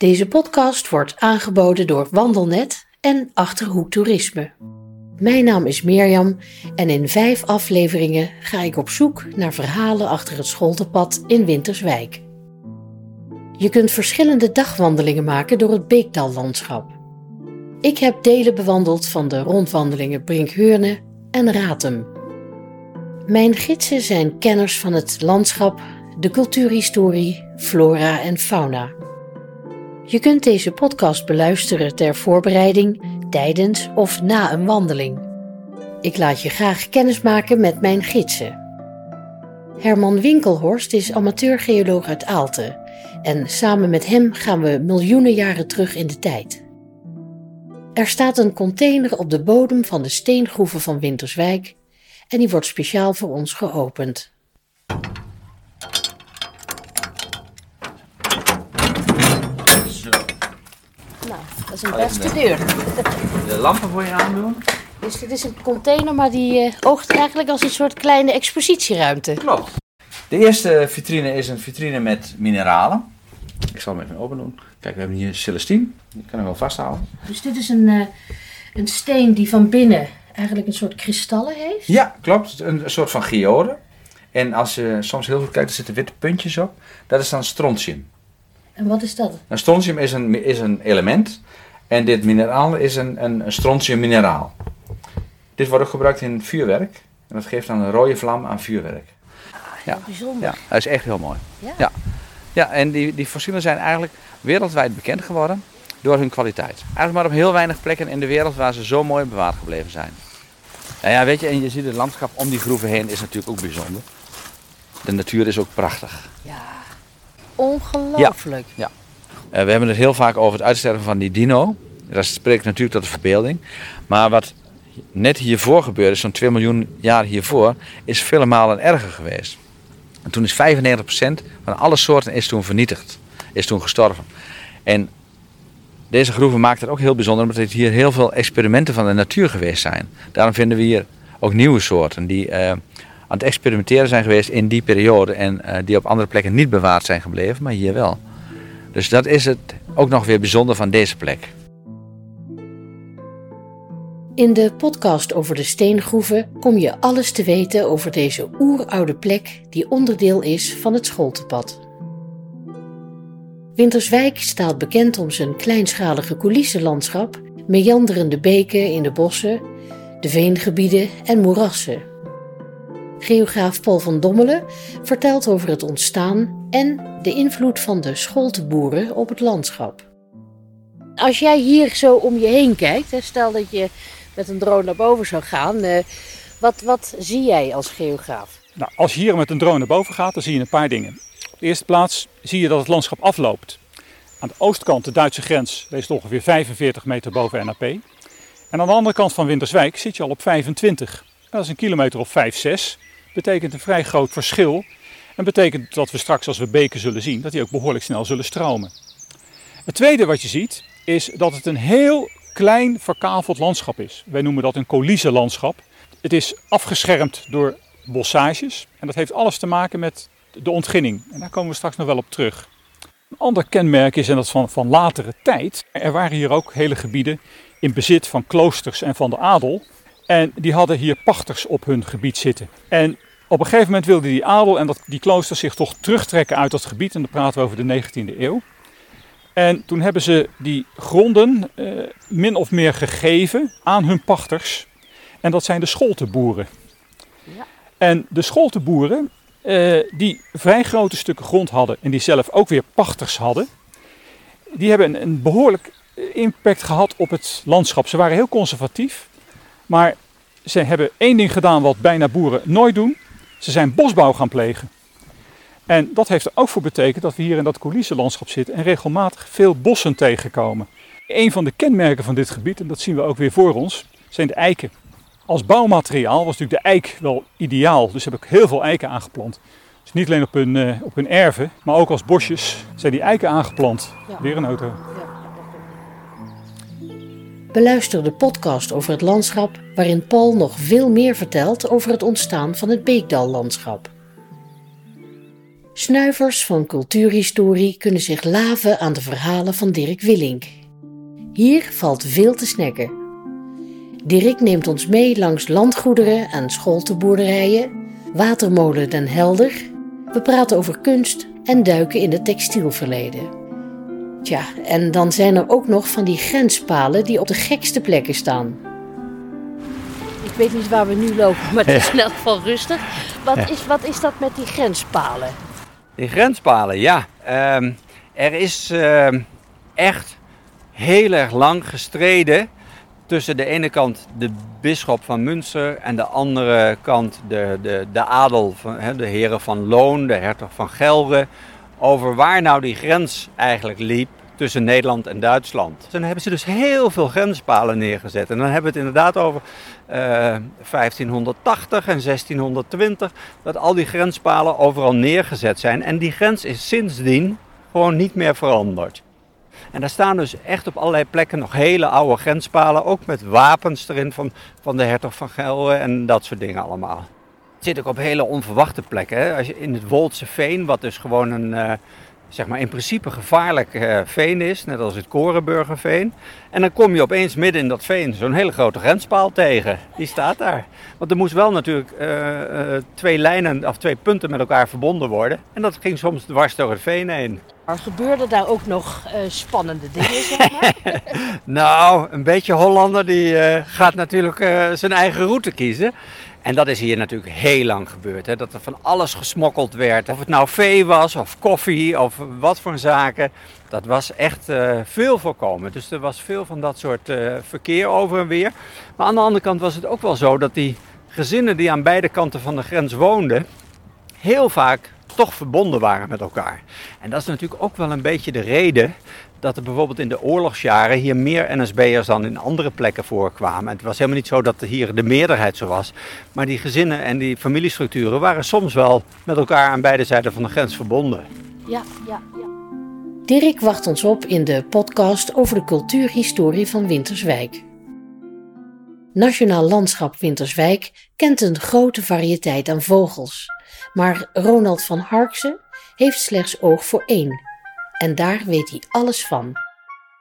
Deze podcast wordt aangeboden door Wandelnet en Achterhoek Toerisme. Mijn naam is Mirjam en in vijf afleveringen ga ik op zoek naar verhalen achter het Scholtepad in Winterswijk. Je kunt verschillende dagwandelingen maken door het Beekdallandschap. Ik heb delen bewandeld van de rondwandelingen Brinkheurne en Ratum. Mijn gidsen zijn kenners van het landschap, de cultuurhistorie, flora en fauna. Je kunt deze podcast beluisteren ter voorbereiding, tijdens of na een wandeling. Ik laat je graag kennismaken met mijn gidsen. Herman Winkelhorst is amateurgeoloog uit Aalten en samen met hem gaan we miljoenen jaren terug in de tijd. Er staat een container op de bodem van de steengroeven van Winterswijk en die wordt speciaal voor ons geopend. Nou, dat is een beste deur. De lampen voor je aandoen? Dus dit is een container, maar die eh, oogt eigenlijk als een soort kleine expositieruimte. Klopt. De eerste vitrine is een vitrine met mineralen. Ik zal hem even open doen. Kijk, we hebben hier Celestine. Die kan hem wel vasthouden. Dus dit is een, eh, een steen die van binnen eigenlijk een soort kristallen heeft. Ja, klopt. Een soort van geode. En als je soms heel goed kijkt, er zitten witte puntjes op. Dat is dan strontium. En wat is dat? Een strontium is een, is een element. En dit mineraal is een, een, een strontium mineraal. Dit wordt ook gebruikt in vuurwerk. En dat geeft dan een rode vlam aan vuurwerk. Ja. Bijzonder. Ja, dat is echt heel mooi. Ja. Ja, ja en die, die fossielen zijn eigenlijk wereldwijd bekend geworden door hun kwaliteit. Eigenlijk maar op heel weinig plekken in de wereld waar ze zo mooi bewaard gebleven zijn. Nou ja, weet je, en je ziet het landschap om die groeven heen is natuurlijk ook bijzonder. De natuur is ook prachtig. Ja. Ongelooflijk. Eh, we hebben het heel vaak over het uitsterven van die dino. Dat spreekt natuurlijk tot de verbeelding. Maar wat net hiervoor gebeurde, zo'n 2 miljoen jaar hiervoor, is vele malen erger geweest. En toen is 95% van alle soorten is toen vernietigd. Is toen gestorven. En deze groeven maakt het ook heel bijzonder omdat het hier heel veel experimenten van de natuur geweest zijn. Daarom vinden we hier ook nieuwe soorten die eh, aan het experimenteren zijn geweest in die periode en eh, die op andere plekken niet bewaard zijn gebleven, maar hier wel. Dus dat is het ook nog weer bijzonder van deze plek. In de podcast over de steengroeven kom je alles te weten over deze oeroude plek die onderdeel is van het Scholtepad. Winterswijk staat bekend om zijn kleinschalige coulissenlandschap, meanderende beken in de bossen, de veengebieden en moerassen. Geograaf Paul van Dommelen vertelt over het ontstaan en de invloed van de scholteboeren op het landschap. Als jij hier zo om je heen kijkt, stel dat je met een drone naar boven zou gaan, eh, wat, wat zie jij als geograaf? Nou, als je hier met een drone naar boven gaat, dan zie je een paar dingen. Op de eerste plaats zie je dat het landschap afloopt. Aan de oostkant, de Duitse grens, ligt ongeveer 45 meter boven NAP. En aan de andere kant van Winterswijk zit je al op 25. Dat is een kilometer of 5, 6. Betekent een vrij groot verschil. En betekent dat we straks, als we beken zullen zien, dat die ook behoorlijk snel zullen stromen. Het tweede wat je ziet, is dat het een heel klein verkaveld landschap is. Wij noemen dat een coulissenlandschap. Het is afgeschermd door bossages. En dat heeft alles te maken met de ontginning. En daar komen we straks nog wel op terug. Een ander kenmerk is, en dat van, van latere tijd, er waren hier ook hele gebieden in bezit van kloosters en van de adel. En die hadden hier pachters op hun gebied zitten. En op een gegeven moment wilde die adel en dat, die kloosters zich toch terugtrekken uit dat gebied. En dan praten we over de 19e eeuw. En toen hebben ze die gronden eh, min of meer gegeven aan hun pachters. En dat zijn de scholtenboeren. Ja. En de scholtenboeren, eh, die vrij grote stukken grond hadden en die zelf ook weer pachters hadden, die hebben een, een behoorlijk impact gehad op het landschap. Ze waren heel conservatief, maar ze hebben één ding gedaan wat bijna boeren nooit doen. Ze zijn bosbouw gaan plegen. En dat heeft er ook voor betekend dat we hier in dat coulissenlandschap zitten en regelmatig veel bossen tegenkomen. Een van de kenmerken van dit gebied, en dat zien we ook weer voor ons, zijn de eiken. Als bouwmateriaal was natuurlijk de eik wel ideaal, dus heb ik heel veel eiken aangeplant. Dus niet alleen op hun, eh, op hun erven, maar ook als bosjes zijn die eiken aangeplant. Ja. Weer een auto. Beluister de podcast over het landschap waarin Paul nog veel meer vertelt over het ontstaan van het Beekdallandschap. Snuivers van cultuurhistorie kunnen zich laven aan de verhalen van Dirk Willink. Hier valt veel te snacken. Dirk neemt ons mee langs landgoederen en scholtenboerderijen, watermolen Den Helder. We praten over kunst en duiken in het textielverleden. Tja, en dan zijn er ook nog van die grenspalen die op de gekste plekken staan. Ik weet niet waar we nu lopen, maar het is in elk geval rustig. Wat, is, wat is dat met die grenspalen? Die grenspalen, ja. Ehm, er is ehm, echt heel erg lang gestreden tussen de ene kant de bisschop van Münster en de andere kant de, de, de adel, van, de heren van Loon, de hertog van Gelre, over waar nou die grens eigenlijk liep tussen Nederland en Duitsland. Dan hebben ze dus heel veel grenspalen neergezet. En dan hebben we het inderdaad over 1580 eh, en 1620, dat al die grenspalen overal neergezet zijn. En die grens is sindsdien gewoon niet meer veranderd. En daar staan dus echt op allerlei plekken nog hele oude grenspalen, ook met wapens erin van, van de hertog van Gelre en dat soort dingen allemaal. Zit ook op hele onverwachte plekken. Hè? Als je in het Woldse Veen, wat dus gewoon een, uh, zeg maar in principe gevaarlijk uh, veen is, net als het Korenburgerveen. En dan kom je opeens midden in dat veen zo'n hele grote grenspaal tegen. Die staat daar. Want er moest wel natuurlijk uh, twee lijnen of twee punten met elkaar verbonden worden. En dat ging soms dwars door het veen heen. Maar gebeurden daar ook nog uh, spannende dingen, zeg maar? nou, een beetje Hollander die gaat natuurlijk zijn eigen route kiezen. En dat is hier natuurlijk heel lang gebeurd. Hè? Dat er van alles gesmokkeld werd. Of het nou vee was, of koffie, of wat voor zaken. Dat was echt veel voorkomen. Dus er was veel van dat soort verkeer over en weer. Maar aan de andere kant was het ook wel zo dat die gezinnen die aan beide kanten van de grens woonden... heel vaak toch verbonden waren met elkaar. En dat is natuurlijk ook wel een beetje de reden dat er bijvoorbeeld in de oorlogsjaren hier meer NSB'ers dan in andere plekken voorkwamen. Het was helemaal niet zo dat hier de meerderheid zo was. Maar die gezinnen en die familiestructuren waren soms wel met elkaar aan beide zijden van de grens verbonden. Ja, ja, ja. Dirk wacht ons op in de podcast over de cultuurhistorie van Winterswijk. Nationaal Landschap Winterswijk kent een grote variëteit aan vogels. Maar Ronald van Harksen heeft slechts oog voor één. En daar weet hij alles van.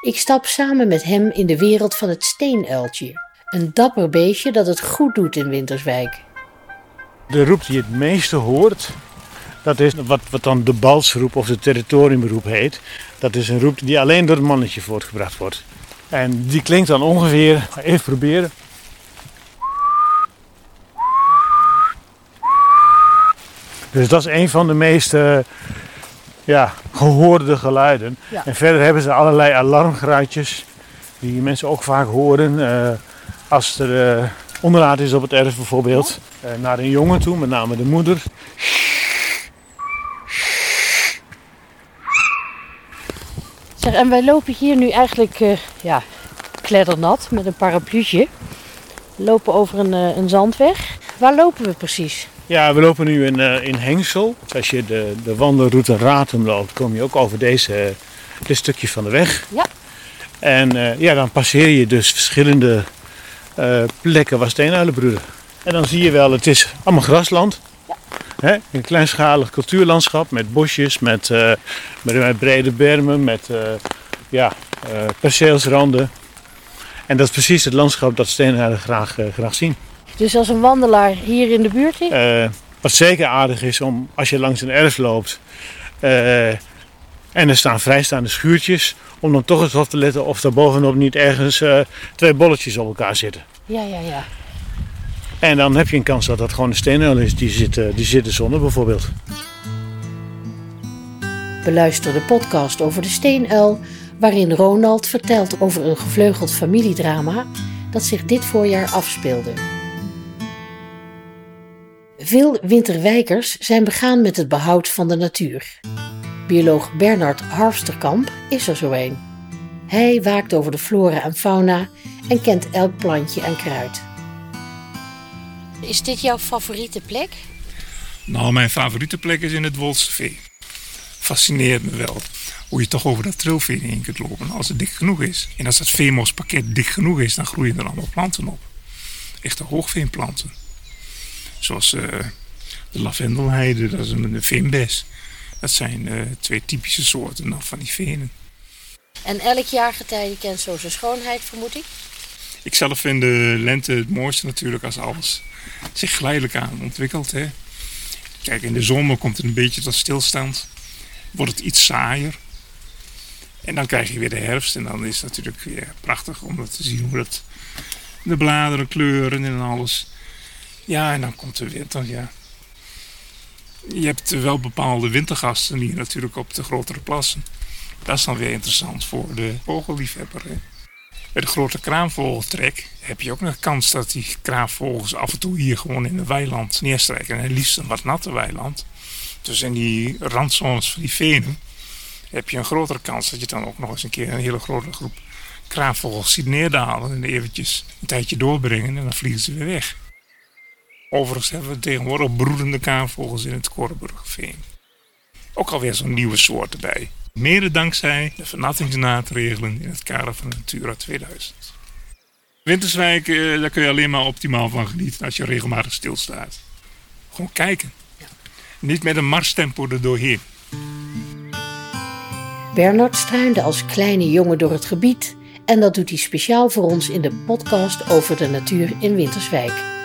Ik stap samen met hem in de wereld van het steenuiltje. Een dapper beestje dat het goed doet in Winterswijk. De roep die het meeste hoort, dat is wat, wat dan de balsroep of de territoriumroep heet. Dat is een roep die alleen door het mannetje voortgebracht wordt. En die klinkt dan ongeveer, even proberen. Dus dat is een van de meest uh, ja, gehoorde geluiden. En verder hebben ze allerlei alarmgeluidjes die mensen ook vaak horen. Uh, als er uh, is op het erf bijvoorbeeld. naar een jongen toe, met name de moeder. Zeg, en wij lopen hier nu eigenlijk ja, kleddernat met een parapluutje. We lopen over een, een zandweg. Waar lopen we precies? Ja, we lopen nu in, uh, in Hengsel. Als je de, de wandelroute Ratum loopt, kom je ook over deze, dit stukje van de weg. Ja. En uh, ja, dan passeer je dus verschillende uh, plekken waar steenuilen broeden. En dan zie je wel, het is allemaal grasland. Ja. Hè? Een kleinschalig cultuurlandschap met bosjes, met, met, met, brede bermen, met ja, perceelsranden. En dat is precies het landschap dat steenuilen graag, graag zien. Dus als een wandelaar hier in de buurt is? Uh, wat zeker aardig is om als je langs een erf loopt uh, en er staan vrijstaande schuurtjes, om dan toch eens op te letten of er bovenop niet ergens uh, twee bolletjes op elkaar zitten. Ja, ja, ja. En dan heb je een kans dat dat gewoon een steenuil is die zit, die zit zonder bijvoorbeeld. Beluister de podcast over de steenuil, waarin Ronald vertelt over een gevleugeld familiedrama dat zich dit voorjaar afspeelde. Veel winterwijkers zijn begaan met het behoud van de natuur. Bioloog Bernard Harfsterkamp is er zo een. Hij waakt over de flora en fauna en kent elk plantje en kruid. Is dit jouw favoriete plek? Nou, mijn favoriete plek is in het Wolsevee. Fascineert me wel hoe je toch over dat trilveen heen kunt lopen als het dik genoeg is. En als dat veemospakket dik genoeg is, dan groeien er allemaal planten op. Echte hoogveenplanten. Zoals uh, de lavendelheide, dat is een veenbes. Dat zijn uh, twee typische soorten dan van die venen. En elk jaargetijde kent zo zijn schoonheid, vermoed ik? Ik zelf vind de lente het mooiste natuurlijk als alles zich geleidelijk aan ontwikkelt. Hè. Kijk, in de zomer komt het een beetje tot stilstand. Wordt het iets saaier. En dan krijg je weer de herfst. En dan is het natuurlijk weer prachtig om te zien hoe dat de bladeren kleuren en alles. Ja, en dan komt de winter, ja. Je hebt wel bepaalde wintergasten hier natuurlijk op de grotere plassen. Dat is dan weer interessant voor de vogelliefhebber. Hè. Bij de grote kraanvogeltrek heb je ook nog kans dat die kraanvogels af en toe hier gewoon in het weiland neerstrijken. En liefst een wat natte weiland. Dus in die randzones van die venen heb je een grotere kans dat je dan ook nog eens een keer een hele grote groep kraanvogels ziet neerdalen en eventjes een tijdje doorbrengen en dan vliegen ze weer weg. Overigens hebben we tegenwoordig broedende kraanvogels in het Korenburgveen. Ook alweer zo'n nieuwe soort erbij. Mede dankzij de vernattingsmaatregelen in het kader van Natura 2000. Winterswijk, eh, daar kun je alleen maar optimaal van genieten als je regelmatig stilstaat. Gewoon kijken. Niet met een marstempo er doorheen. Bernard struinde als kleine jongen door het gebied en dat doet hij speciaal voor ons in de podcast over de natuur in Winterswijk.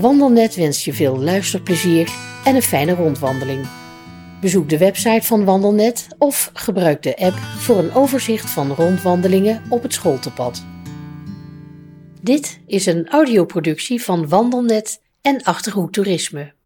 Wandelnet wenst je veel luisterplezier en een fijne rondwandeling. Bezoek de website van Wandelnet of gebruik de app voor een overzicht van rondwandelingen op het schooltepad. Dit is een audioproductie van Wandelnet en Achterhoek Toerisme.